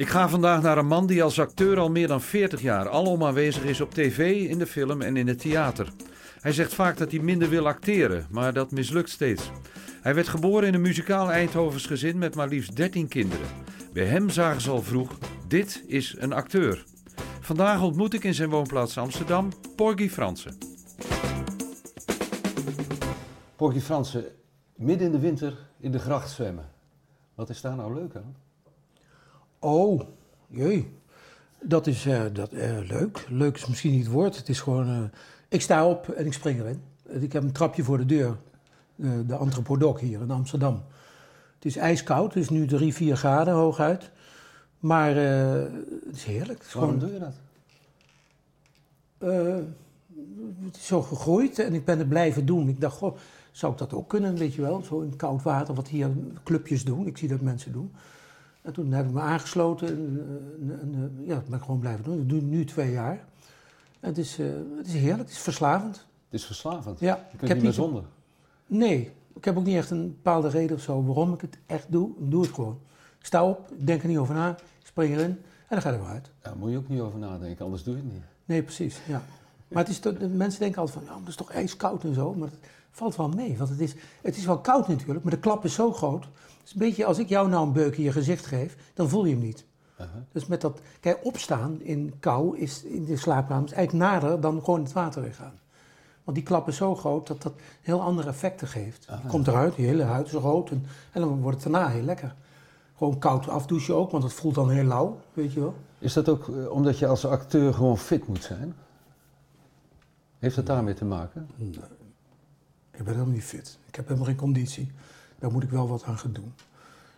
Ik ga vandaag naar een man die als acteur al meer dan 40 jaar alom aanwezig is op tv, in de film en in het theater. Hij zegt vaak dat hij minder wil acteren, maar dat mislukt steeds. Hij werd geboren in een muzikaal Eindhovens gezin met maar liefst 13 kinderen. Bij hem zagen ze al vroeg, dit is een acteur. Vandaag ontmoet ik in zijn woonplaats Amsterdam Porgy Fransen. Porgy Fransen, midden in de winter in de gracht zwemmen. Wat is daar nou leuk aan? Oh, jee. Dat is uh, dat, uh, leuk. Leuk is misschien niet het woord. Het is gewoon... Uh, ik sta op en ik spring erin. Ik heb een trapje voor de deur. de Anthropodok hier in Amsterdam. Het is ijskoud. Het is nu 3, 4 graden hooguit. Maar het is heerlijk. Het is Waarom gewoon... doe je dat? het is zo gegroeid en ik ben het blijven doen. Ik dacht, goh, zou ik dat ook kunnen, weet je wel? Zo in koud water, wat hier clubjes doen. Ik zie dat mensen doen. En toen heb ik me aangesloten en, en, ja, dat ben ik gewoon blijven doen. Ik doe het nu twee jaar. En het is, uh, het is heerlijk, het is verslavend. Het is verslavend? Ja. Je kunt niet meer zonder? Nee, ik heb ook niet echt een bepaalde reden of zo waarom ik het echt doe. Ik doe het gewoon. Ik sta op, ik denk er niet over na, ik spring erin en dan ga ik er weer uit. Daar moet je ook niet over nadenken, anders doe je het niet. Nee, precies, ja. Maar het is de mensen denken altijd van, ja, het is toch ijskoud en zo. Maar het valt wel mee, want het is, het is wel koud natuurlijk, maar de klap is zo groot is een beetje als ik jou nou een beuk in je gezicht geef, dan voel je hem niet. Dus met dat, kijk, opstaan in kou is in de slaapkamer is eigenlijk nader dan gewoon het water weer gaan. Want die klap is zo groot dat dat heel andere effecten geeft. Je komt eruit, je hele huid is rood en, en dan wordt het daarna heel lekker. Gewoon koud afdouchen ook, want het voelt dan heel lauw, weet je wel. Is dat ook eh, omdat je als acteur gewoon fit moet zijn? Heeft dat daarmee te maken? Nee. Ik ben helemaal niet fit. Ik heb helemaal geen conditie. Daar moet ik wel wat aan gaan doen.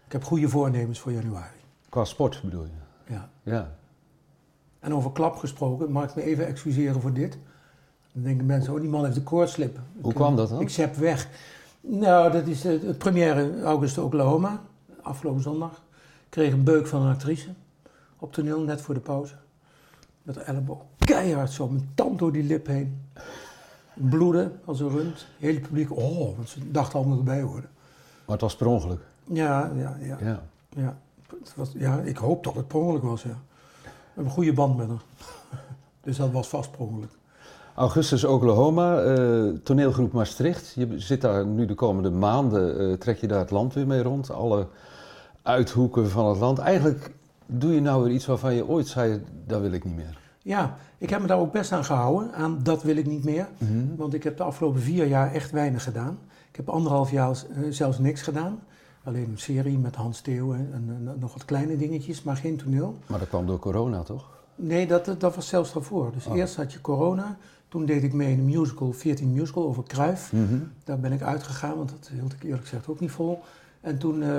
Ik heb goede voornemens voor januari. Qua sport bedoel je? Ja. ja. En over klap gesproken, mag ik me even excuseren voor dit? Dan denken mensen, oh die man heeft de koortslip. Hoe kwam dat dan? Ik zep weg. Nou, dat is het première August Oklahoma, afgelopen zondag. Ik kreeg een beuk van een actrice op toneel, net voor de pauze. Met de elleboog. Keihard zo, met tand door die lip heen. Bloeden als een rund. Het hele publiek, oh, want ze dachten allemaal erbij horen. Maar het was per ongeluk? Ja, ja, ja. ja. ja. Het was, ja ik hoop dat het per ongeluk was, ja. We hebben een goede band met haar. dus dat was vast per ongeluk. Augustus Oklahoma, uh, toneelgroep Maastricht. Je zit daar nu de komende maanden, uh, trek je daar het land weer mee rond. Alle uithoeken van het land. Eigenlijk doe je nou weer iets waarvan je ooit zei, dat wil ik niet meer. Ja, ik heb me daar ook best aan gehouden, aan dat wil ik niet meer. Mhm. Want ik heb de afgelopen vier jaar echt weinig gedaan. Ik heb anderhalf jaar uh, zelfs niks gedaan. Alleen een serie met Hans Theo en, en, nog wat kleine dingetjes, maar geen toneel. Maar dat kwam door corona, toch? Nee, dat, dat was zelfs daarvoor. Dus oh. eerst had je corona, toen deed ik mee in een musical, 14 musical over Kruif. Mhm. Daar ben ik uitgegaan, want dat hield ik eerlijk gezegd ook niet vol. En toen, uh,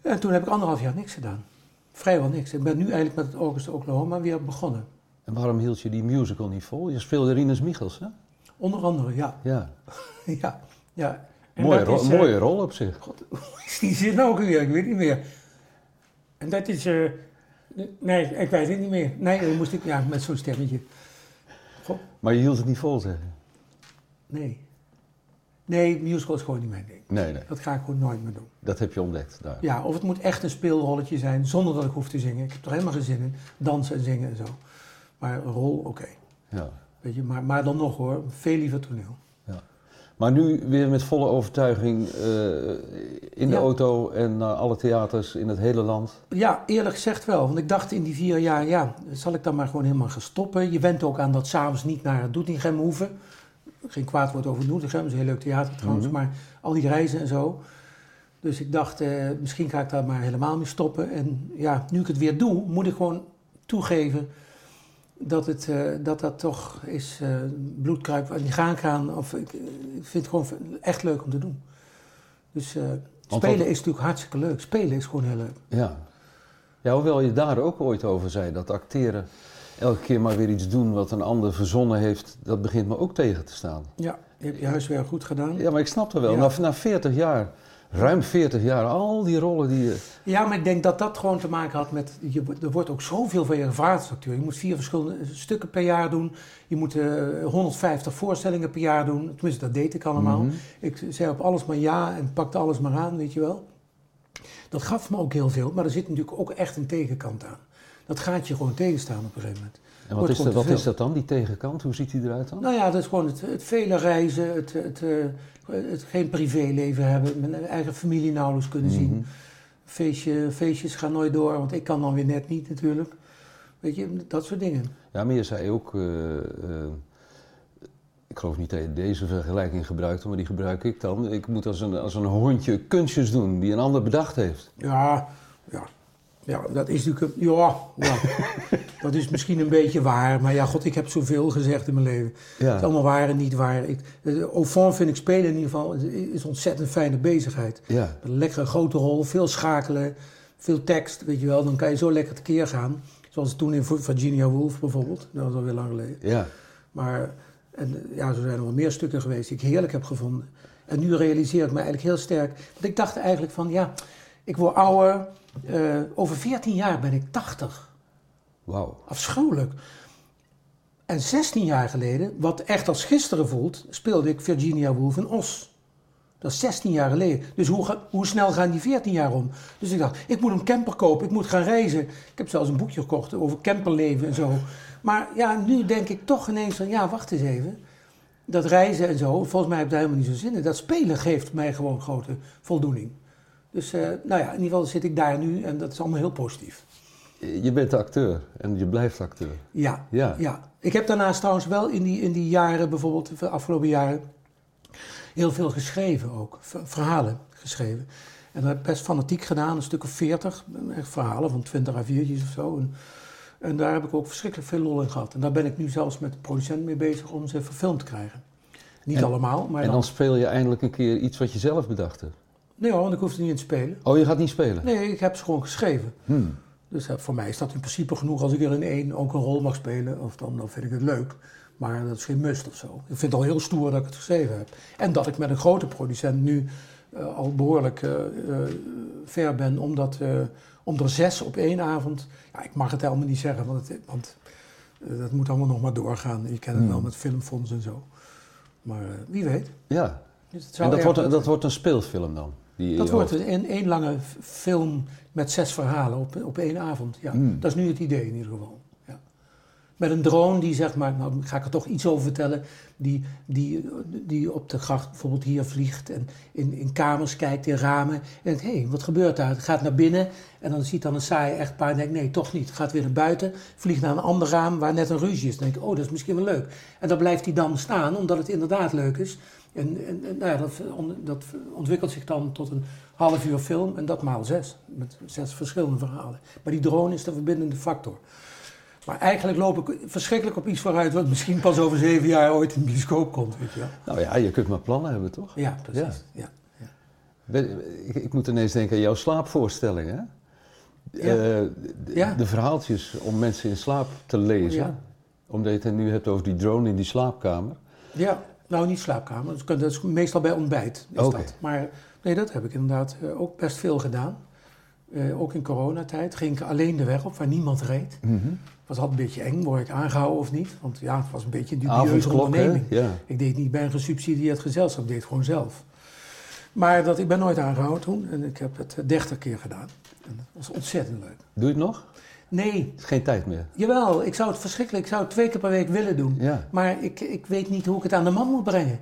en toen heb ik anderhalf jaar niks gedaan. Vrijwel niks. Ik ben nu eigenlijk met het August Oklahoma weer begonnen. En waarom hield je die musical niet vol? Je speelde Rinus Michels, hè? Onder andere, ja. Ja. ja, ja. mooie, ro is, mooie rol op zich. God, is die zin ook weer? Ik weet niet meer. En dat is... Uh, nee, ik weet het niet meer. Nee, dan moest ik... Ja, met zo'n stemmetje. God. Maar je hield het niet vol, zeg Nee. Nee, musical is gewoon niet mijn ding. Nee, nee. Dat ga ik gewoon nooit meer doen. Dat heb je ontdekt daar. Ja, of het moet echt een speelrolletje zijn, zonder dat ik hoef te zingen. Ik heb er helemaal geen zin in. Dansen en zingen en zo. Maar een rol, oké. Ja. Weet je, maar, maar dan nog hoor, veel liever toneel. Maar nu weer met volle overtuiging uh, in de auto en naar alle theaters in het hele land? Ja, eerlijk gezegd wel. Want ik dacht in die vier jaar, ja, zal ik dan maar gewoon helemaal gaan stoppen. Je went ook aan dat s'avonds niet naar Doetinchem hoeven. Geen kwaad woord over Doetinchem, dat is een heel leuk theater trouwens. Mhm. Maar al die reizen en zo. Dus ik dacht, uh, misschien ga ik daar maar helemaal mee stoppen. En ja, nu ik het weer doe, moet ik gewoon toegeven dat, het, uh, dat dat toch is uh, bloedkruip die gaan gaan. Of, ik, ik, vind het gewoon echt leuk om te doen. Dus uh, spelen is natuurlijk hartstikke leuk. Spelen is gewoon heel leuk. Ja. ja, hoewel je daar ook ooit over zei, dat acteren elke keer maar weer iets doen wat een ander verzonnen heeft, dat begint me ook tegen te staan. Ja, je hebt je huiswerk goed gedaan. Ja, maar ik snap er wel. Ja. Na, na 40 jaar ruim 40 jaar, al die rollen die je... Ja, maar ik denk dat dat gewoon te maken had met... Je, er wordt ook zoveel van je gevraagd Je moet vier verschillende stukken per jaar doen. Je moet uh, eh, 150 voorstellingen per jaar doen. Tenminste, dat deed ik allemaal. Mhm. Ik zei op alles maar ja en pakte alles maar aan, weet je wel. Dat gaf me ook heel veel, maar er zit natuurlijk ook echt een tegenkant aan. Dat gaat je gewoon tegenstaan op een gegeven moment. En wat, is dat, wat is dat dan, die tegenkant? Hoe ziet die eruit dan? Nou ja, dat is gewoon het, het vele reizen, het, het, eh, het, geen privéleven hebben, mijn eigen familie nauwelijks kunnen zien. Mhm. Feestje, feestjes gaan nooit door, want ik kan dan weer net niet natuurlijk. Weet je, dat soort dingen. Ja, maar je zei ook, uh, ik geloof niet dat je deze vergelijking gebruikt, maar die gebruik ik dan. Ik moet als een, als een hondje kunstjes doen die een ander bedacht heeft. Ja, ja. Ja, dat is natuurlijk. Ja, ja. dat is misschien een beetje waar. Maar ja, god, ik heb zoveel gezegd in mijn leven. Ja. Het is allemaal waar en niet waar. Ik, au fond vind ik spelen in ieder geval is een ontzettend fijne bezigheid. Ja. Een lekkere grote rol, veel schakelen, veel tekst, weet je wel. Dan kan je zo lekker tekeer gaan. Zoals toen in Virginia Woolf bijvoorbeeld. Dat was alweer lang geleden. Ja. Maar en, ja, zo zijn er wel meer stukken geweest die ik heerlijk heb gevonden. En nu realiseer ik me eigenlijk heel sterk. Want ik dacht eigenlijk van, ja, ik word ouder. Uh, over 14 jaar ben ik 80. Wauw. Afschuwelijk. En 16 jaar geleden, wat echt als gisteren voelt, speelde ik Virginia Woolf in Os. Dat is 16 jaar geleden. Dus hoe, hoe snel gaan die 14 jaar om? Dus ik dacht, ik moet een camper kopen, ik moet gaan reizen. Ik heb zelfs een boekje gekocht over camperleven en zo. Maar ja, nu denk ik toch ineens van, ja, wacht eens even. Dat reizen en zo, volgens mij heb ik daar helemaal niet zo zin in. Dat spelen geeft mij gewoon grote voldoening. Dus uh, nou ja, in ieder geval zit ik daar nu en dat is allemaal heel positief. Je bent acteur en je blijft acteur. Ja, ja. ja. Ik heb daarnaast trouwens wel in die, in die jaren, bijvoorbeeld de afgelopen jaren, heel veel geschreven ook. Verhalen geschreven. En dat heb ik best fanatiek gedaan, een stuk of veertig. Verhalen van twintig à viertjes of zo. En, en, daar heb ik ook verschrikkelijk veel lol in gehad. En daar ben ik nu zelfs met de producent mee bezig om ze verfilmd te krijgen. Niet allemaal, maar En dan, speel je eindelijk een keer iets wat je zelf bedacht hebt. Nee hoor, want ik hoef er niet in te spelen. Oh, je gaat niet spelen? Nee, ik heb ze gewoon geschreven. Hmm. Dus uh, voor mij is dat in principe genoeg als ik er in één ook een rol mag spelen. Of dan, dan vind ik het leuk. Maar dat is geen must of zo. Ik vind het al heel stoer dat ik het geschreven heb. En dat ik met een grote producent nu uh, al behoorlijk uh, ver ben. Omdat om er zes op één avond... Ja, ik mag het helemaal niet zeggen, want, het, want dat moet allemaal nog maar doorgaan. Je kent het hmm. wel met filmfonds en zo. Maar wie weet. Ja, dus en dat wordt, dat wordt een speelfilm dan? Die dat wordt een één lange film met zes verhalen op, op één avond. Ja. Hmm. Dat is nu het idee in ieder geval. Met een drone die zeg maar, nou ga ik er toch iets over vertellen, die, die, die op de gracht bijvoorbeeld hier vliegt en in, in kamers kijkt, in ramen. En hé, hey, wat gebeurt daar? Het gaat naar binnen en dan ziet dan een saai echtpaar en denkt, nee, toch niet. Gaat weer naar buiten, vliegt naar een ander raam waar net een ruzie is. Dan denk oh, dat is misschien wel leuk. En dan blijft hij dan staan, omdat het inderdaad leuk is. En, en, nou dat, dat, ontwikkelt zich dan tot een half uur film en dat maal zes. Met zes verschillende verhalen. Maar die drone is de verbindende factor. Maar eigenlijk loop ik verschrikkelijk op iets vooruit wat misschien pas over zeven jaar ooit in de bioscoop komt. Weet je wel. Nou ja, je kunt maar plannen hebben, toch? Ja, precies. Ja. ja. Ik, ik, moet ineens denken aan jouw slaapvoorstellingen. Ja. Uh, de, de, verhaaltjes om mensen in slaap te lezen. Ja. Omdat je het nu hebt over die drone in die slaapkamer. Ja. Nou, niet slaapkamer. Dat is meestal bij ontbijt. Is dat. Maar nee, dat heb ik inderdaad eh, ook best veel gedaan. Uh, ook in coronatijd ging ik alleen de weg op waar niemand reed. Mm -hmm. Was altijd een beetje eng, word ik aangehouden of niet? Want ja, het was een beetje een dubieuze onderneming. Ja. Ik deed niet bij een gesubsidieerd gezelschap, ik deed het gewoon zelf. Maar dat, ik ben nooit aangehouden toen en ik heb het dertig keer gedaan. En dat was ontzettend leuk. Doe je het nog? Nee. is geen tijd meer. Jawel, ik zou het verschrikkelijk, ik zou het twee keer per week willen doen. Ja. Maar ik, ik weet niet hoe ik het aan de man moet brengen.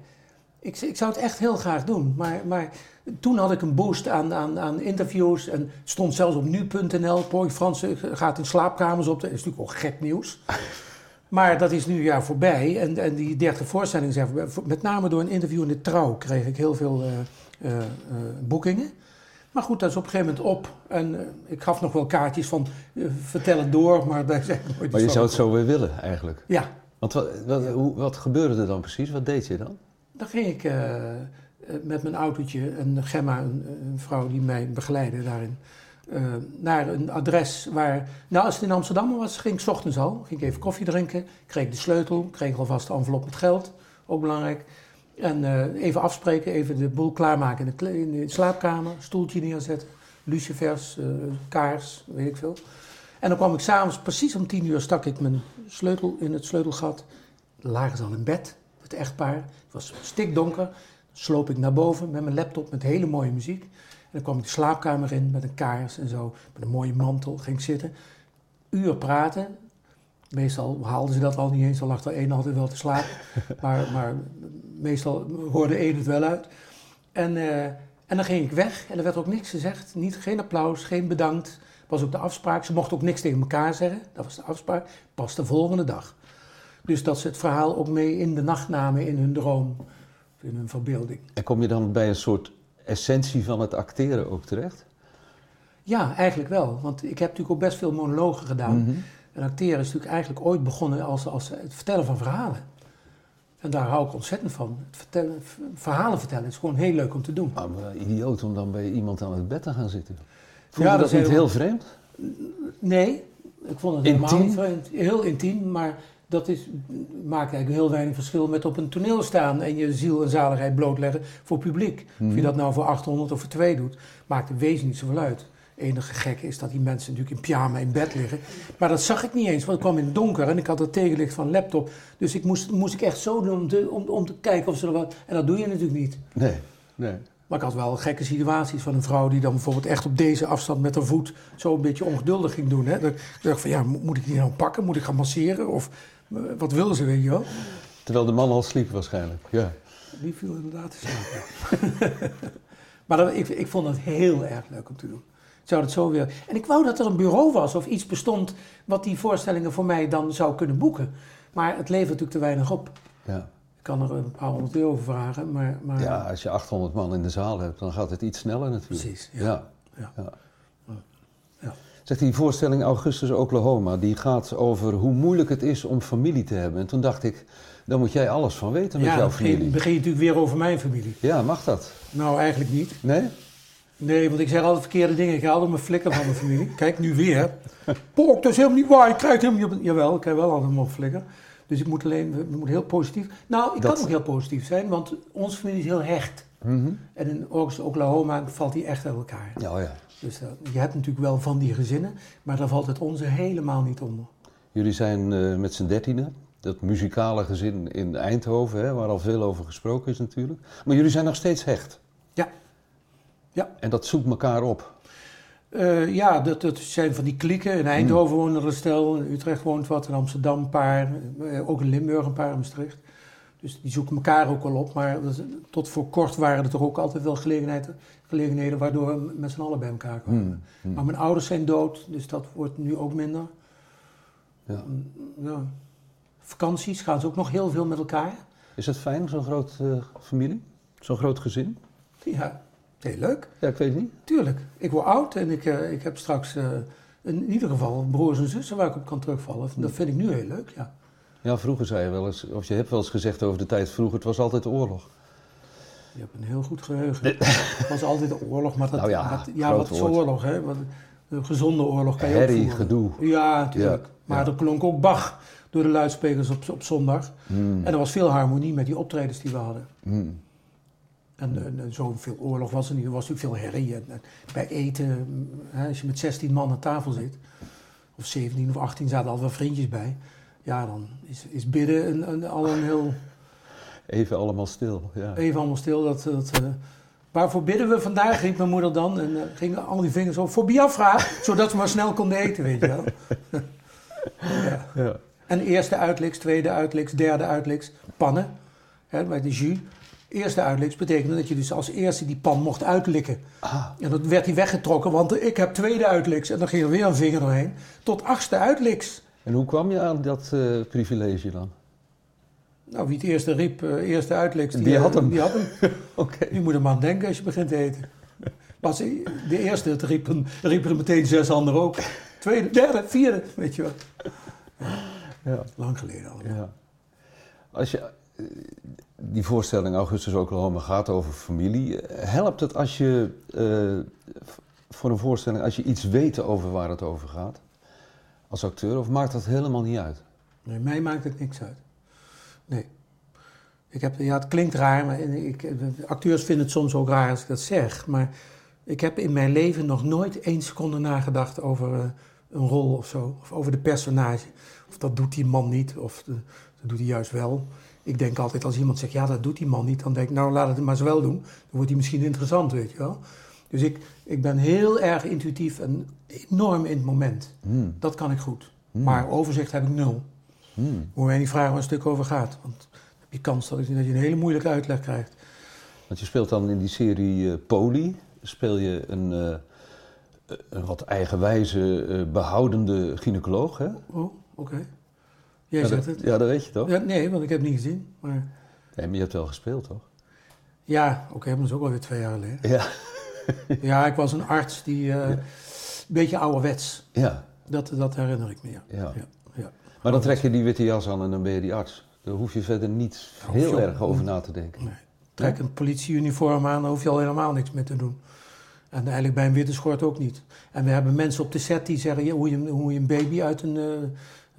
Ik, ik zou het echt heel graag doen. Maar, maar toen had ik een boost aan, aan, aan interviews. En stond zelfs op nu.nl. Pooi Frans gaat in slaapkamers op. Dat is natuurlijk ook gek nieuws. Maar dat is nu ja voorbij. En, en die dertig voorstellingen zijn voorbij. Met name door een interview in de Trouw kreeg ik heel veel uh, uh, boekingen. Maar goed, dat is op een gegeven moment op. En uh, ik gaf nog wel kaartjes van vertel het door, maar daar zijn nooit Maar je zou het zo weer willen eigenlijk? Ja. Want wat, wat, hoe, wat, gebeurde er dan precies? Wat deed je dan? Dan ging ik met mijn autootje en Gemma, een, een, vrouw die mij begeleidde daarin, naar een adres waar... Nou, als het in Amsterdam was, ging ik s ochtends al. Ging ik even koffie drinken, kreeg de sleutel, kreeg alvast de envelop met geld, ook belangrijk. En uh, even afspreken, even de boel klaarmaken in de, in de slaapkamer, stoeltje neerzetten, lucifers, uh, kaars, weet ik veel. En dan kwam ik s'avonds, precies om tien uur, stak ik mijn sleutel in het sleutelgat. Lagen ze al in bed, het echtpaar. Het was stikdonker. Sloop ik naar boven met mijn laptop met hele mooie muziek. dan kwam ik de slaapkamer in met een kaars en zo, met een mooie mantel, ging ik zitten. Uur praten. Meestal haalden ze dat al niet eens, dan lag er één altijd wel te slapen. maar, maar meestal hoorde één het wel uit. En, uh, en dan ging ik weg en er werd ook niks gezegd. Niet, geen applaus, geen bedankt. was ook de afspraak. Ze mochten ook niks tegen elkaar zeggen. Dat was de afspraak. Pas de volgende dag. Dus dat ze het verhaal ook mee in de nacht namen in hun droom, in hun verbeelding. En kom je dan bij een soort essentie van het acteren ook terecht? Ja, eigenlijk wel. Want ik heb natuurlijk ook best veel monologen gedaan. Mhm. En acteren is natuurlijk eigenlijk ooit begonnen als, als het vertellen van verhalen. En daar hou ik ontzettend van. Het vertellen, verhalen vertellen is gewoon heel leuk om te doen. Ah, maar idioot om dan bij iemand aan het bed te gaan zitten. Vond ja, je dat, niet heel vreemd? Nee, ik vond het helemaal niet vreemd. Heel intiem, maar dat is, maakt eigenlijk heel weinig verschil met op een toneel staan en je ziel en zaligheid blootleggen voor publiek. Of je mhm. dat nou voor 800 of voor 2 doet, maakt er wezen niet zoveel uit. Het enige gekke is dat die mensen natuurlijk in pyjama in bed liggen. Maar dat zag ik niet eens, want ik kwam in het donker en ik had het tegenlicht van een laptop. Dus ik moest, moest ik echt zo doen om te, om, om te kijken of ze er wat... En dat doe je natuurlijk niet. Nee, nee. Maar ik had wel gekke situaties van een vrouw die dan bijvoorbeeld echt op deze afstand met haar voet zo een beetje ongeduldig ging doen. Hè. Dat ik dacht van ja, moet ik die nou pakken? Moet ik gaan masseren? Of wat willen ze, weet je wel? Terwijl de man al sliep waarschijnlijk, ja. Die viel inderdaad te slapen. maar dat, ik, ik vond het heel erg leuk om te doen. Ik zou het zo weer... En ik wou dat er een bureau was of iets bestond wat die voorstellingen voor mij dan zou kunnen boeken. Maar het levert natuurlijk te weinig op. Ja. Ik kan er een paar honderd euro over vragen, maar, maar... Ja, als je 800 man in de zaal hebt, dan gaat het iets sneller natuurlijk. Precies, ja. ja. ja. Zegt die voorstelling Augustus Oklahoma, die gaat over hoe moeilijk het is om familie te hebben. En toen dacht ik, dan moet jij alles van weten met jouw familie. Ja, begin je natuurlijk weer over mijn familie. Ja, mag dat? Nou, eigenlijk niet. Nee? Nee, want ik zeg altijd verkeerde dingen. Ik haal altijd mijn flikker van mijn familie. Kijk, nu weer. Pok, dat is helemaal niet waar. Ik krijg helemaal niet op... Jawel, ik krijg wel altijd mijn flikker. Dus ik moet alleen, we moeten heel positief. Nou, ik kan ook heel positief zijn, want onze familie is heel hecht. Mhm. En in Oklahoma valt die echt uit elkaar. Ja, oh ja. Dus uh, je hebt natuurlijk wel van die gezinnen, maar daar valt het onze helemaal niet onder. Jullie zijn uh, met z'n dertienen, dat muzikale gezin in Eindhoven, hè, waar al veel over gesproken is natuurlijk. Maar jullie zijn nog steeds hecht. Ja. ja. En dat zoekt elkaar op. Uh, ja, dat, dat zijn van die klieken. In Eindhoven hmm. wonen er een stel, in Utrecht woont wat, in Amsterdam een paar, ook in Limburg een paar, in Maastricht. Dus die zoeken elkaar ook wel op. Maar tot voor kort waren er toch ook altijd wel gelegenheden, gelegenheden waardoor we met z'n allen bij elkaar kwamen. Hmm, hmm. Maar mijn ouders zijn dood, dus dat wordt nu ook minder. Ja. Mm, ja. Vakanties gaan ze ook nog heel veel met elkaar. Is het fijn, zo'n groot uh, familie? Zo'n groot gezin? Ja, heel leuk. Ja, ik weet het niet. Tuurlijk. Ik word oud en ik, uh, ik heb straks uh, in ieder geval broers en zussen waar ik op kan terugvallen. Dat vind ik nu heel leuk, ja. Ja, vroeger zei je wel eens, of je hebt wel eens gezegd over de tijd vroeger, het was altijd oorlog. Je hebt een heel goed geheugen. het was altijd een oorlog, maar dat, nou ja, ja wat is oorlog, hè? Wat, een gezonde oorlog kan je Herrie, gedoe. Ja, natuurlijk. maar er klonk ook Bach door de luidsprekers op, op zondag. Hmm. En er was veel harmonie met die optredens die we hadden. Hmm. En, en, zoveel oorlog was er niet. Er was natuurlijk veel herrie. En, bij eten, hè, als je met 16 man aan tafel zit, of 17 of 18 zaten al wel vriendjes bij ja, dan is, is bidden een, een, al een heel... Even allemaal stil, ja. Even allemaal stil. Dat, dat, uh, waarvoor bidden we vandaag, riep mijn moeder dan. En uh, gingen al die vingers op voor Biafra, zodat we maar snel konden eten, weet je wel. ja. ja. En eerste uitliks, tweede uitliks, derde uitliks, pannen. Hè, bij de jus. Eerste uitliks betekende dat je dus als eerste die pan mocht uitlikken. Ah. En dan werd die weggetrokken, want ik heb tweede uitliks. En dan ging er weer een vinger doorheen. Tot achtste uitliks. En hoe kwam je aan dat uh, privilege dan? Nou, wie het eerste riep, uh, eerste uitleks, die, die, had hem. Die had hem. okay. Je moet er maar aan denken als je begint te eten. Was de eerste het riepen, riepen er meteen zes anderen ook. Tweede, derde, vierde, weet je wat. Ja, Lang geleden al. Ja. Als je, eh, die voorstelling Augustus Oklahoma gaat over familie. Helpt het als je, uh, voor een voorstelling, als je iets weet over waar het over gaat? Als acteur? Of maakt dat helemaal niet uit? Nee, mij maakt het niks uit. Nee. Ik heb, ja, het klinkt raar, maar ik, acteurs vinden het soms ook raar als ik dat zeg. Maar ik heb in mijn leven nog nooit één seconde nagedacht over uh, een rol of zo. Of over de personage. Of dat doet die man niet, of de, dat doet hij juist wel. Ik denk altijd als iemand zegt, ja, dat doet die man niet, dan denk ik, nou, laat het maar eens wel doen. Dan wordt hij misschien interessant, weet je wel. Dus ik, ik ben heel erg intuïtief en enorm in het moment. Hmm. Dat kan ik goed. Hmm. Maar overzicht heb ik nul. Hmm. Moet mij niet vragen waar een stuk over gaat. Want dan heb je kans dat, je een hele moeilijke uitleg krijgt. Want je speelt dan in die serie eh Poli, speel je een, eh, een wat eigenwijze, eh, behoudende gynaecoloog, hè? Oh, oké. Jij ja, zegt dat, het. ja, dat weet je toch? Ja, nee, want ik heb het niet gezien. Maar Nee, maar je hebt wel gespeeld, toch? ja, oké, maar dat is ook alweer twee jaar geleden. Ja. Ja, ik was een arts die eh, Ja. een beetje ouderwets. Ja, Dat, dat herinner ik me, ja. ja. Maar dan trek je die witte jas aan en dan ben je die arts. Daar hoef je verder niet je heel erg over na te denken. Nee. Trek een politieuniform aan, dan hoef je al helemaal niks meer te doen. En eigenlijk bij een witte schort ook niet. En we hebben mensen op de set die zeggen hoe, je, hoe je een baby uit een, eh,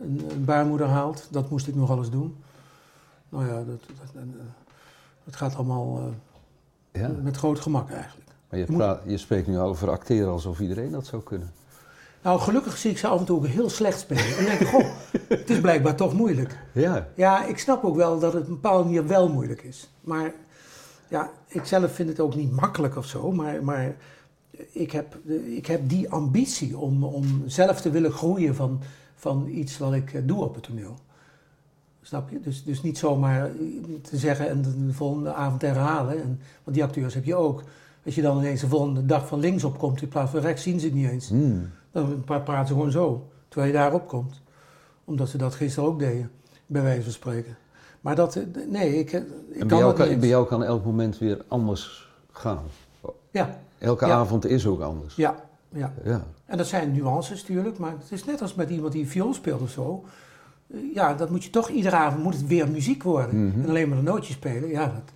een, een baarmoeder haalt. Dat moest ik nog alles doen. Nou ja, dat, dat, dat, dat gaat allemaal eh, Ja. met groot gemak eigenlijk. Maar je, Je moet- praat, je spreekt nu over acteren alsof iedereen dat zou kunnen. Nou, gelukkig zie ik ze af en toe ook heel slecht spelen. En denk ik, goh, het is blijkbaar toch moeilijk. Ja. Ja, ik snap ook wel dat het op een bepaalde manier wel moeilijk is. Maar ja, ik zelf vind het ook niet makkelijk of zo. Maar, maar ik, heb, ik heb die ambitie om, om zelf te willen groeien van, van iets wat ik eh, doe op het toneel. Snap je? Dus, dus niet zomaar te zeggen en de volgende avond herhalen. En, want die acteurs heb je ook. Als je dan ineens de volgende dag van links opkomt in plaats van rechts, zien ze het niet eens. Hmm. Dan pra- praten ze gewoon zo, terwijl je daarop komt. Omdat ze dat gisteren ook deden, bij wijze van spreken. Maar dat, eh, nee, ik, eh, ik En kan bij jou dat kan, niet bij jou kan elk moment weer anders gaan. Ja, Elke Ja. avond is ook anders. ja, ja. Ja. En dat zijn nuances natuurlijk, maar het is net als met iemand die viool speelt of zo. Eh, Ja, dat moet je toch, iedere avond moet het weer muziek worden. Mhm. En alleen maar de nootjes spelen, ja, dat,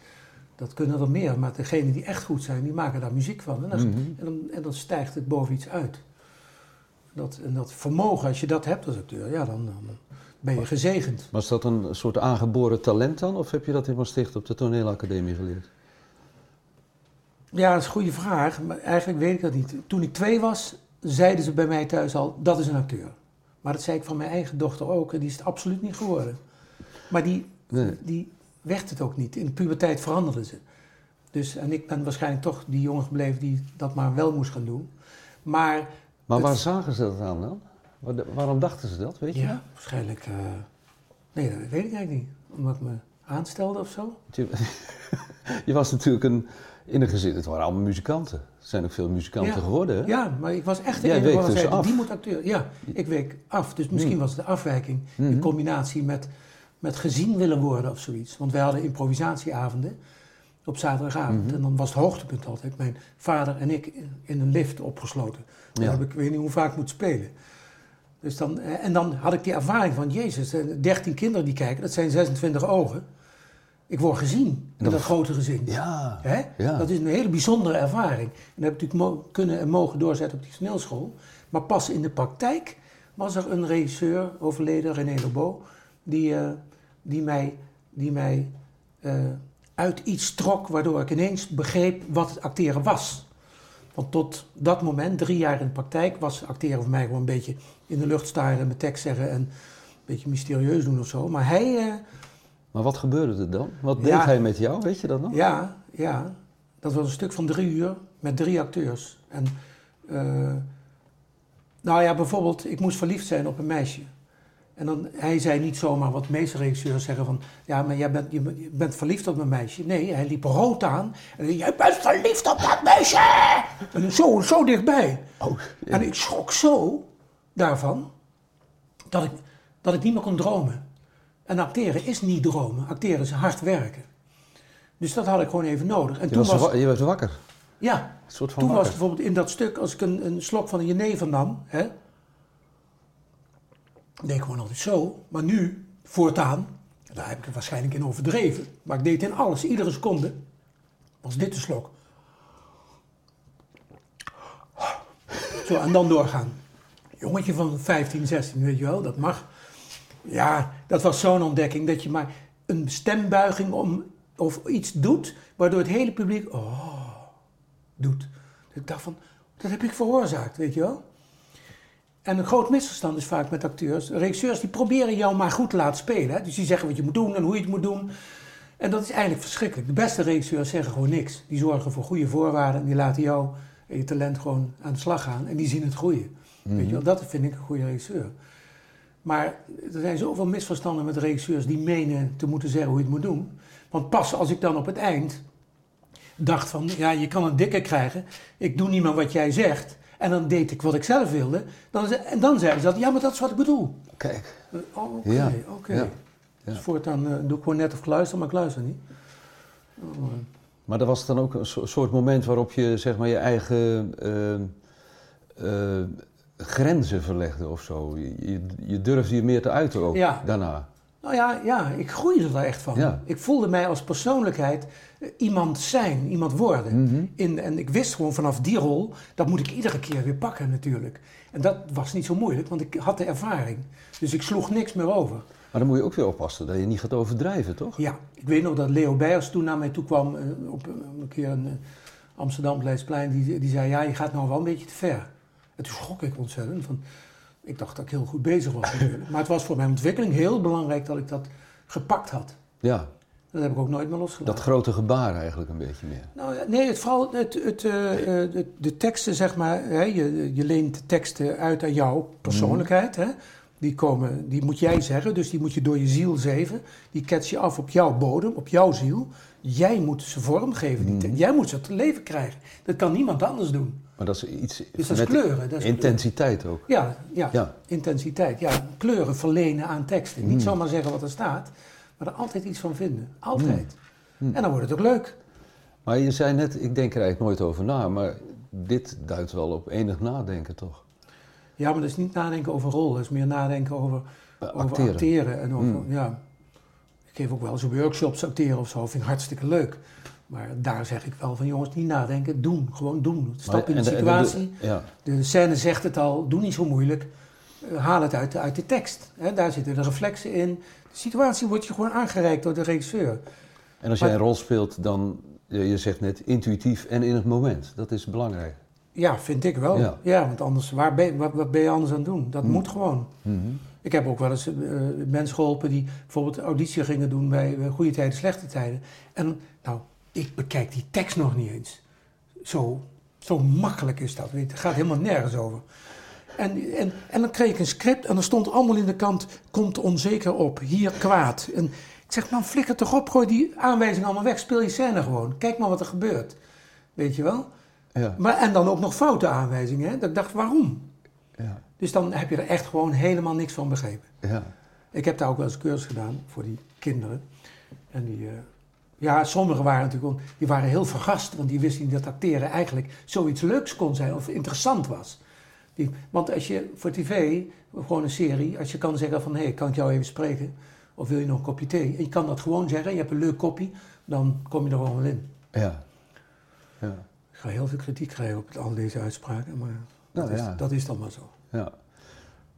dat kunnen er meer. Maar degenen die echt goed zijn, die maken daar muziek van. En dan, Mhm. en dan, en dan stijgt het boven iets uit. Dat, en dat vermogen, als je dat hebt als acteur, ja, dan, dan ben je gezegend. Was dat een soort aangeboren talent dan? Of heb je dat in Maastricht op de toneelacademie geleerd? Ja, dat is een goede vraag, maar eigenlijk weet ik dat niet. Toen ik twee was, zeiden ze bij mij thuis al, dat is een acteur. Maar dat zei ik van mijn eigen dochter ook, en die is het absoluut niet geworden. Maar die, Nee. die werd het ook niet. In de puberteit veranderde ze. Dus, en ik ben waarschijnlijk toch die jongen gebleven die dat maar wel moest gaan doen. Maar, Maar Het- waar zagen ze dat aan dan? Waar- Waarom dachten ze dat, weet je? ja, waarschijnlijk... eh, nee, dat weet ik eigenlijk niet. Omdat ik me aanstelde of zo. Je, je was natuurlijk een, in een gezin, het waren allemaal muzikanten. Er zijn ook veel muzikanten Ja. geworden, hè? Ja, maar ik was echt Jij week waarvan dus af. die moet acteur. Ja, ik week af. Dus misschien Hmm. was het de afwijking Mhm. in combinatie met, met gezien willen worden of zoiets. Want wij hadden improvisatieavonden op zaterdagavond. Mhm. En dan was het hoogtepunt altijd mijn vader en ik in een lift opgesloten. Dan Ja. heb ik, weet niet hoe vaak moet spelen. Dus dan, eh, en dan had ik die ervaring van, jezus, eh, 13 kinderen die kijken, dat zijn 26 ogen. Ik word gezien in dat- dat grote gezin. Ja. Hè? Ja. Dat is een hele bijzondere ervaring. En dat heb ik natuurlijk kunnen en mogen doorzetten op die toneelschool. Maar pas in de praktijk was er een regisseur, overleden, René Lebeau, die, eh, die mij, die mij eh, uit iets trok waardoor ik ineens begreep wat het acteren was. Want tot dat moment, drie jaar in de praktijk, was acteren voor mij gewoon een beetje in de lucht staren en mijn tekst zeggen en een beetje mysterieus doen of zo. Maar hij, eh, Maar wat gebeurde er dan? Wat deed Ja. hij met jou, weet je dat nog? Ja, ja. Dat was een stuk van drie uur met drie acteurs. En, eh, nou ja, bijvoorbeeld, ik moest verliefd zijn op een meisje. En dan, hij zei niet zomaar wat de meeste regisseurs zeggen van... Ja, maar jij bent, je, bent- verliefd op een meisje. Nee, hij liep rood aan. En hij zei, jij bent verliefd op dat meisje! En zo, zo dichtbij. Oh, ja. En ik schrok zo daarvan dat ik, dat ik niet meer kon dromen. En acteren is niet dromen. Acteren is hard werken. Dus dat had ik gewoon even nodig. En je, toen was, was, wa- je werd wakker. ja, Een soort van toen was bijvoorbeeld in dat stuk, als ik een, een slok van een jenever nam, hè, deed ik gewoon altijd zo. Maar nu, voortaan, daar heb ik het waarschijnlijk in overdreven. Maar ik deed in alles, iedere seconde, was dit de slok. Zo, en dan doorgaan. Jongetje van 15, 16, weet je wel, dat mag. Ja, dat was zo'n ontdekking dat je maar een stembuiging om, of iets doet, waardoor het hele publiek, oh, doet. Ik dacht van, dat heb ik veroorzaakt, weet je wel. En een groot misverstand is vaak met acteurs. Regisseurs die proberen jou maar goed te laten spelen. Hè? Dus die zeggen wat je moet doen en hoe je het moet doen. En dat is eigenlijk verschrikkelijk. De beste regisseurs zeggen gewoon niks. Die zorgen voor goede voorwaarden en die laten jou en je talent gewoon aan de slag gaan en die zien het groeien. Weet je Mhm. wel, dat vind ik een goede regisseur. Maar er zijn zoveel misverstanden met regisseurs die menen te moeten zeggen hoe je het moet doen. Want pas als ik dan op het eind dacht van, ja, je kan een dikke krijgen, ik doe niet meer wat jij zegt, en dan deed ik wat ik zelf wilde, dan, en dan zeiden ze dat, ja, maar dat is wat ik bedoel. Kijk, Oh, Oké, Ja, oké. ja, Dus ja. voortaan eh, doe ik gewoon net of ik luister, maar ik luister niet. Oh, eh. maar dat was dan ook een so- soort moment waarop je zeg maar je eigen eh, eh, grenzen verlegde of zo. Je, je, durfde je meer te uiten ook Ja. daarna. Nou ja, ja, ik groeide er echt van. Ja. Ik voelde mij als persoonlijkheid eh, iemand zijn, iemand worden. Mhm. In, en ik wist gewoon vanaf die rol, dat moet ik iedere keer weer pakken natuurlijk. En dat was niet zo moeilijk, want ik had de ervaring. Dus ik sloeg niks meer over. Maar dan moet je ook weer oppassen dat je niet gaat overdrijven, toch? Ja, ik weet nog dat Leo Beijers toen naar mij toe kwam eh, op eh, een keer een Amsterdam Leidseplein. Die, die zei, ja, je gaat nou wel een beetje te ver. En toen schrok ik ontzettend. Van, ik dacht dat ik heel goed bezig was natuurlijk. Maar het was voor mijn ontwikkeling heel belangrijk dat ik dat gepakt had. Ja, Dat heb ik ook nooit meer losgelaten. dat grote gebaar eigenlijk een beetje meer. Nou, nee, het, vooral het, het, eh, eh, de, de teksten, zeg maar, hè, je, je leent de teksten uit aan jouw persoonlijkheid. Hè? Die, komen, die moet jij zeggen, dus die moet je door je ziel zeven. Die kets je af op jouw bodem, op jouw ziel. Jij moet ze vormgeven, die te- jij moet ze te leven krijgen. Dat kan niemand anders doen. Maar dat is iets Dus dat is kleuren. Dat is intensiteit ook. Ja, ja, Ja. intensiteit. Ja, kleuren verlenen aan teksten. Mm. Niet zomaar zeggen wat er staat, maar er altijd iets van vinden. Altijd. Mm. En dan wordt het ook leuk. Maar je zei net, ik denk er eigenlijk nooit over na, maar dit duidt wel op enig nadenken, toch? Ja, maar dat is niet nadenken over rol, dat is meer nadenken over, Eh, over acteren. acteren. En over, Mm. ja. Ik geef ook wel eens workshops acteren of zo, vind ik hartstikke leuk. Maar daar zeg ik wel van jongens, niet nadenken, doen. Gewoon doen. Stap in de situatie. ja, De scène zegt het al, doe niet zo moeilijk. Eh, haal het uit, de- uit de tekst. Hè, daar zitten de reflexen in. De situatie wordt je gewoon aangereikt door de regisseur. en als jij een rol speelt, dan, je zegt net, intuïtief en in het moment. Dat is belangrijk. Ja, vind ik wel. Ja. Ja, want anders, waar ben, wat, wat ben je anders aan het doen? Dat Mm. moet gewoon. Mhm. Ik heb ook wel eens eh, mensen geholpen die bijvoorbeeld auditie gingen doen bij eh, goede tijden, slechte tijden. En nou, ik bekijk die tekst nog niet eens. Zo, zo makkelijk is dat. Weet. Het gaat helemaal nergens over. En, en, en dan kreeg ik een script en er stond allemaal in de kant, komt onzeker op, hier kwaad. En ik zeg, man, flikker toch op, gooi die aanwijzingen allemaal weg, speel je scène gewoon. Kijk maar wat er gebeurt. Weet je wel? Ja, Maar, en dan ook nog foute aanwijzingen. Hè? Dat ik dacht, waarom? ja, Dus dan heb je er echt gewoon helemaal niks van begrepen. ja. Ik heb daar ook wel eens een cursus gedaan voor die kinderen. En die, eh, ja, sommigen waren natuurlijk, die waren heel verrast, want die wisten niet dat acteren eigenlijk zoiets leuks kon zijn of interessant was. Die, want als je voor tv, gewoon een serie, als je kan zeggen van, hé, hey, kan ik jou even spreken? Of wil je nog een kopje thee? En je kan dat gewoon zeggen, je hebt een leuk kopje, dan kom je er gewoon wel in. ja. ja. Ik ga heel veel kritiek krijgen op al deze uitspraken, maar dat, Nou, is, ja. dat is dan maar zo. ja.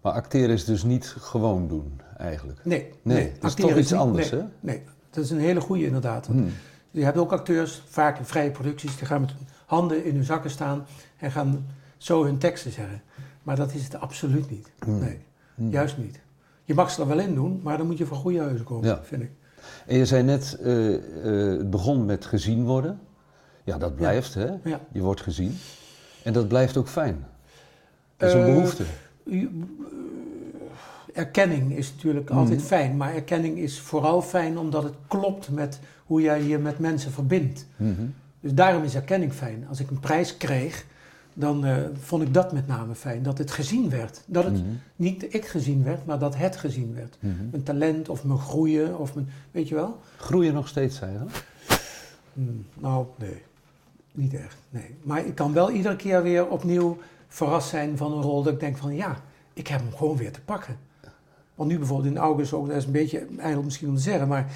Maar acteren is dus niet gewoon doen, eigenlijk. Nee, Nee, het is acteren toch iets niet- anders, nee, hè? Nee, dat is een hele goede inderdaad. Hmm. Je hebt ook acteurs, vaak in vrije producties, die gaan met handen in hun zakken staan en gaan zo hun teksten zeggen. Maar dat is het absoluut niet. Hmm. Nee, Hmm. juist niet. Je mag ze er wel in doen, maar dan moet je van goede huizen komen, Ja. vind ik. En je zei net, eh, eh, het begon met gezien worden. Ja, dat blijft, hè? Ja. Je wordt gezien. En dat blijft ook fijn. Dat is een Eh, behoefte. Eh, Erkenning is natuurlijk altijd Mhm. fijn, maar erkenning is vooral fijn omdat het klopt met hoe jij je met mensen verbindt. Mhm. Dus daarom is erkenning fijn. Als ik een prijs kreeg, dan eh, vond ik dat met name fijn. Dat het gezien werd. Dat het Mhm. niet ik gezien werd, maar dat het gezien werd. Mijn talent of mijn groeien of mijn... Weet je wel? Groeien nog steeds, zei je dat? Hmm, nou, nee. Niet echt, nee. Maar ik kan wel iedere keer weer opnieuw verrast zijn van een rol dat ik denk van... Ja, ik heb hem gewoon weer te pakken. Want nu bijvoorbeeld in August ook, dat is een beetje ijdel misschien om te zeggen... maar,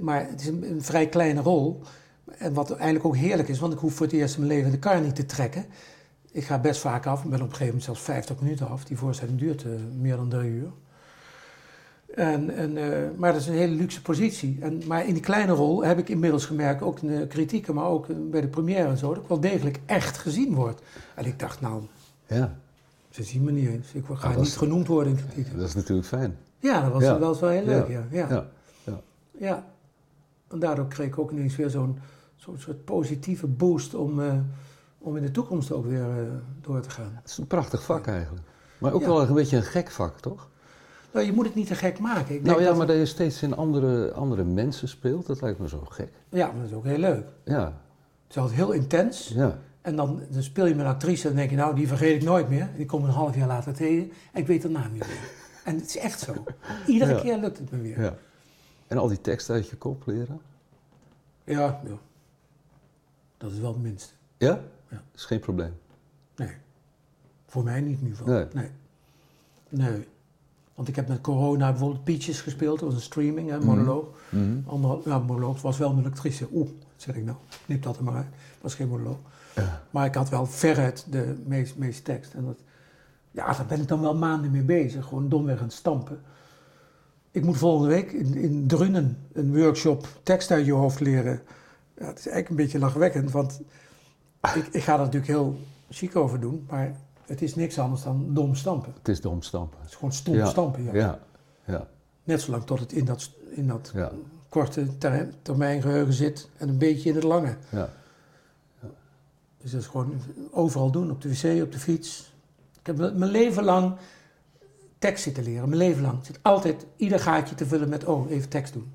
maar het is een, een vrij kleine rol. En wat eigenlijk ook heerlijk is, want ik hoef voor het eerst in mijn leven de kar niet te trekken. Ik ga best vaak af, ik ben op een gegeven moment zelfs 50 minuten af. Die voorstelling duurt eh, meer dan drie uur. En, en, eh, maar dat is een hele luxe positie. En, maar in die kleine rol heb ik inmiddels gemerkt, ook in de kritieken, maar ook bij de première en zo, dat ik wel degelijk echt gezien word. En ik dacht, nou, Ja, ze zien me niet eens. Ik ga Ah, niet is- genoemd worden in kritieken. dat is natuurlijk fijn. Ja, dat was, Ja. wel heel leuk, ja. ja. Ja. Ja, en daardoor kreeg ik ook ineens weer zo'n zo'n soort positieve boost om, eh, om in de toekomst ook weer eh, door te gaan. Het is een prachtig vak eigenlijk. Maar ook wel een beetje een gek vak, toch? Nou, je moet het niet te gek maken. Ik Nou ja, dat- maar dat je steeds in andere, andere mensen speelt, dat lijkt me zo gek. Ja, maar dat is ook heel leuk. Ja, Het is altijd heel intens. ja. En dan, dan speel je met een actrice en dan denk je, nou, die vergeet ik nooit meer. Die komt een half jaar later tegen en ik weet haar naam niet meer. En het is echt zo. Iedere Ja. keer lukt het me weer. ja. En al die teksten uit je kop leren? Ja, ja. Dat is wel het minste. Ja? Ja. is geen probleem. Nee. Voor mij niet in ieder geval. Nee. Nee. Nee. Want ik heb met corona bijvoorbeeld Peaches gespeeld. Dat was een streaming, hè, monoloog. Mhm. Anderhal, ja, monoloog. Het was wel een actrice. Oeh, zeg ik nou. Knip dat er maar uit. Het was geen monoloog. Ja. Maar ik had wel veruit de meest, meeste tekst. En dat, ja, daar ben ik dan wel maanden mee bezig. Gewoon domweg aan het stampen. Ik moet volgende week in, in Drunen een workshop tekst uit je hoofd leren. Ja, het is eigenlijk een beetje lachwekkend, want ik, ik ga er natuurlijk heel chic over doen. Maar het is niks anders dan dom stampen. Het is dom stampen. Het is gewoon stom Ja. stampen, ja. Ja, ja, Net zolang tot het in dat, in dat ja. korte ter- termijn geheugen zit en een beetje in het lange. ja. Dus dat is gewoon overal doen, op de wc, op de fiets. Ik heb mijn leven lang tekst zitten leren, mijn leven lang. Ik zit altijd ieder gaatje te vullen met, oh, even tekst doen.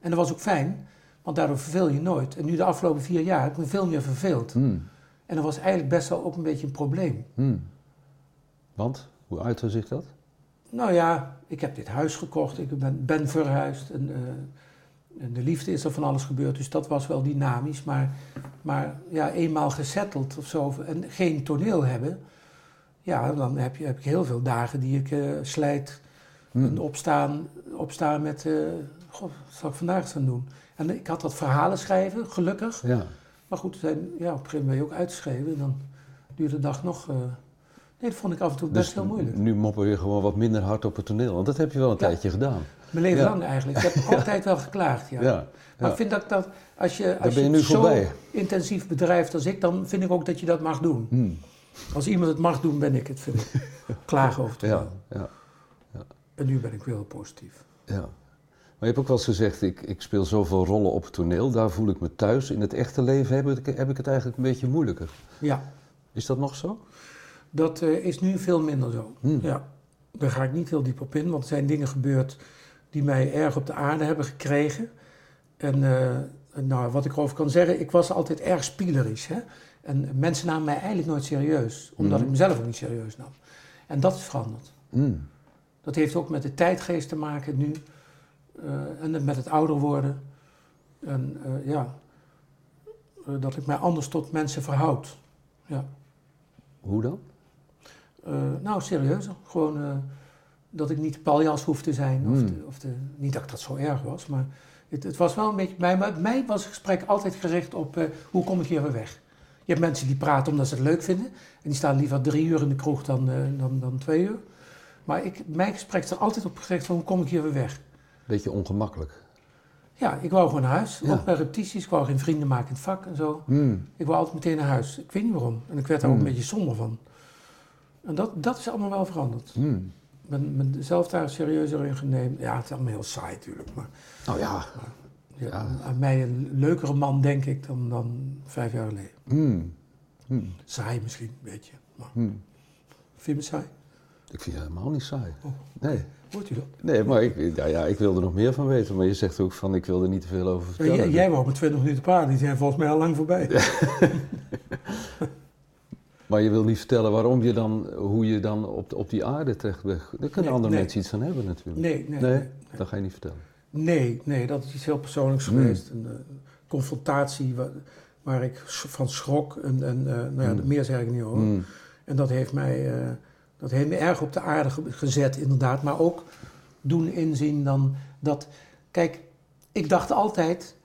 En dat was ook fijn, want daardoor verveel je nooit. En nu de afgelopen vier jaar heb ik me veel meer verveeld. Hmm. En dat was eigenlijk best wel ook een beetje een probleem. Hmm. Want, hoe uitte zich dat? Nou ja, ik heb dit huis gekocht, ik ben, ben verhuisd. En, eh, en de liefde is er van alles gebeurd, dus dat was wel dynamisch. Maar, maar ja, eenmaal gesetteld of zo en geen toneel hebben, ja, dan heb, je, heb ik heel veel dagen die ik eh, slijt. Hmm. En opstaan, opstaan met, eh god, wat zal ik vandaag eens gaan doen? En ik had wat verhalen schrijven, gelukkig. Ja. Maar goed, zijn, ja, op een gegeven moment ben je ook uitgeschreven. En dan duurt de dag nog... eh, nee, dat vond ik af en toe best Dus heel moeilijk. nu mopper je gewoon wat minder hard op het toneel. Want dat heb je wel een Ja. tijdje gedaan. Mijn leven Ja. lang eigenlijk. Ik heb altijd wel geklaagd, ja. Ja. Maar ik vind dat, dat als je, als je je, nu het zo voorbij. intensief bedrijft als ik, dan vind ik ook dat je dat mag doen. Hmm. Als iemand het mag doen, ben ik het, vind ik. Klagen over het Ja, ja, En nu ben ik weer heel positief. ja. Maar je hebt ook wel eens gezegd, ik, ik speel zoveel rollen op het toneel. Daar voel ik me thuis. In het echte leven heb ik, heb ik het eigenlijk een beetje moeilijker. Ja, Is dat nog zo? dat eh, is nu veel minder zo. Hmm. Ja, daar ga ik niet heel diep op in, want er zijn dingen gebeurd die mij erg op de aarde hebben gekregen. En eh, nou, wat ik erover kan zeggen, ik was altijd erg spielerisch. Hè? En mensen namen mij eigenlijk nooit serieus, omdat Mhm. ik mezelf ook niet serieus nam. En dat is veranderd. Hmm. Dat heeft ook met de tijdgeest te maken nu. eh, en met het ouder worden. En eh, ja, eh, dat ik mij anders tot mensen verhoud. Ja. Hoe dan? Nou, serieuzer. Gewoon dat ik niet de paljas hoef te zijn. Of, de, of de, niet dat ik dat zo erg was, maar het, het was wel een beetje... Bij mij, mij was het gesprek altijd gericht op hoe kom ik hier weer weg. Je hebt mensen die praten omdat ze het leuk vinden. En die staan liever drie uur in de kroeg dan, eh, dan, dan twee uur. Maar ik, mijn gesprek is er altijd op gericht van hoe kom ik hier weer weg. Beetje ongemakkelijk. Ja, ik wou gewoon naar huis. Ja. Ook bij repetities. Ik wou geen vrienden maken in het vak en zo. Hmm. Ik wou altijd meteen naar huis. Ik weet niet waarom. En ik werd daar ook Hmm. een beetje somber van. En dat, dat is allemaal wel veranderd. Hmm. Ik ben mezelf daar serieuzer in genomen. Ja, het is allemaal heel saai natuurlijk. Maar ja. ja, Ja. aan mij een leukere man, denk ik, dan, dan vijf jaar geleden. Hmm. Hmm. Saai misschien, een beetje. Maar Hmm. vind je me saai? Ik vind het helemaal niet saai. Oh. Nee. Hoort u dat? Nee, maar ik, ja, ja, ik wil er nog meer van weten. Maar je zegt ook van, ik wil er niet te veel over Ja, vertellen. jij, jij wou met 20 minuten praten. Die zijn volgens mij al lang voorbij. Maar je wil niet vertellen waarom je dan, hoe je dan op, op die aarde terecht bent. Daar kunnen Nee, andere nee. mensen iets aan hebben natuurlijk. Nee, nee, Nee? nee. Dat ga je niet vertellen. Nee, nee, dat is iets heel persoonlijks Hmm. geweest. Een eh, confrontatie waar, waar ik van schrok. En, en eh, nou ja, Hmm. meer zeg ik niet over. Hmm. En dat heeft mij eh, dat heeft me erg op de aarde ge- gezet, inderdaad. Maar ook doen inzien dan dat... Kijk, ik dacht altijd,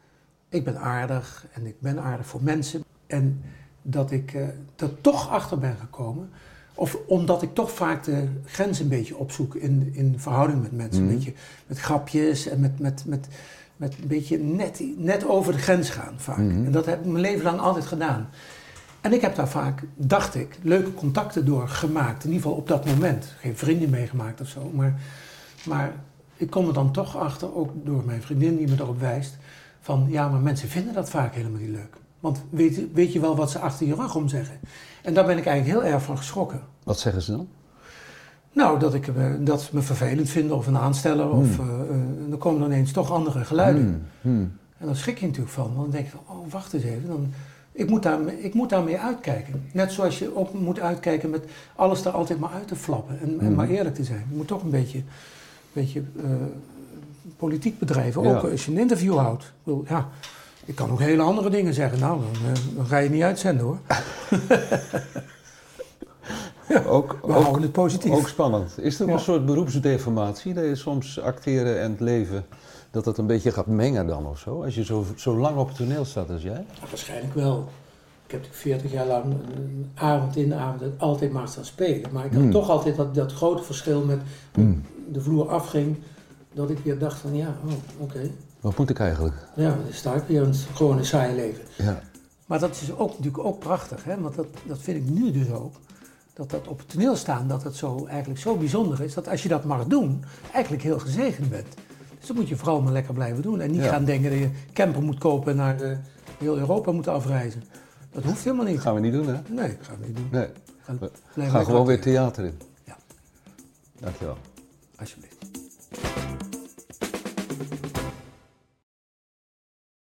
ik ben aardig en ik ben aardig voor mensen. En dat ik er toch achter ben gekomen... Of omdat ik toch vaak de grens een beetje opzoek in, in verhouding met mensen. Mhm. Een beetje met grapjes en met, met, met, met een beetje net, net over de grens gaan vaak. Mhm. En dat heb ik mijn leven lang altijd gedaan. En ik heb daar vaak, dacht ik, leuke contacten door gemaakt. In ieder geval op dat moment. Geen vrienden meegemaakt of zo. Maar, maar ik kom er dan toch achter, ook door mijn vriendin die me erop wijst. Van ja, maar mensen vinden dat vaak helemaal niet leuk. Want weet, weet je wel wat ze achter je rug om zeggen? En daar ben ik eigenlijk heel erg van geschrokken. Wat zeggen ze dan? Nou, dat, ik, eh, dat ze me vervelend vinden of een aansteller. Of Hmm. en dan komen er ineens toch andere geluiden. Hmm, hmm. En dan schrik je natuurlijk van. Want dan denk je van, oh, wacht eens even. Dan, ik, moet daar, ik moet daarmee uitkijken. Net zoals je ook moet uitkijken met alles er altijd maar uit te flappen. En, en maar eerlijk te zijn. Je moet toch een beetje, beetje eh, politiek bedrijven. Ja. Ook als je een interview houdt. Ik, bedoel, ja, ik kan ook hele andere dingen zeggen. Nou, dan, eh, dan ga je niet uitzenden hoor. Ook, We ook, houden het positief. ook spannend. Is er ook Ja. een soort beroepsdeformatie? Dat je soms acteren en het leven, dat dat een beetje gaat mengen dan of zo? Als je zo, zo lang op het toneel staat als jij? Ja, waarschijnlijk wel. Ik heb natuurlijk 40 jaar lang avond in, avond uit altijd maar staan spelen. Maar ik had Hmm. toch altijd dat, dat grote verschil met Hmm. de vloer afging. Dat ik weer dacht van ja, oh, oké. Wat moet ik eigenlijk? Ja, dan sta ik weer het gewone saaie leven. Ja. Maar dat is ook, natuurlijk ook prachtig, hè? want dat, dat vind ik nu dus ook. Dat dat op het toneel staan, dat het zo, eigenlijk zo bijzonder is. Dat als je dat mag doen, eigenlijk heel gezegend bent. Dus dat moet je vooral maar lekker blijven doen. En niet Ja. gaan denken dat je camper moet kopen en naar eh, heel Europa moet afreizen. Dat hoeft helemaal niet. Dat gaan we niet doen, hè? Nee, dat gaan we niet doen. Nee. Gaan, We gaan gewoon weer theater in. Ja. Dankjewel. Alsjeblieft.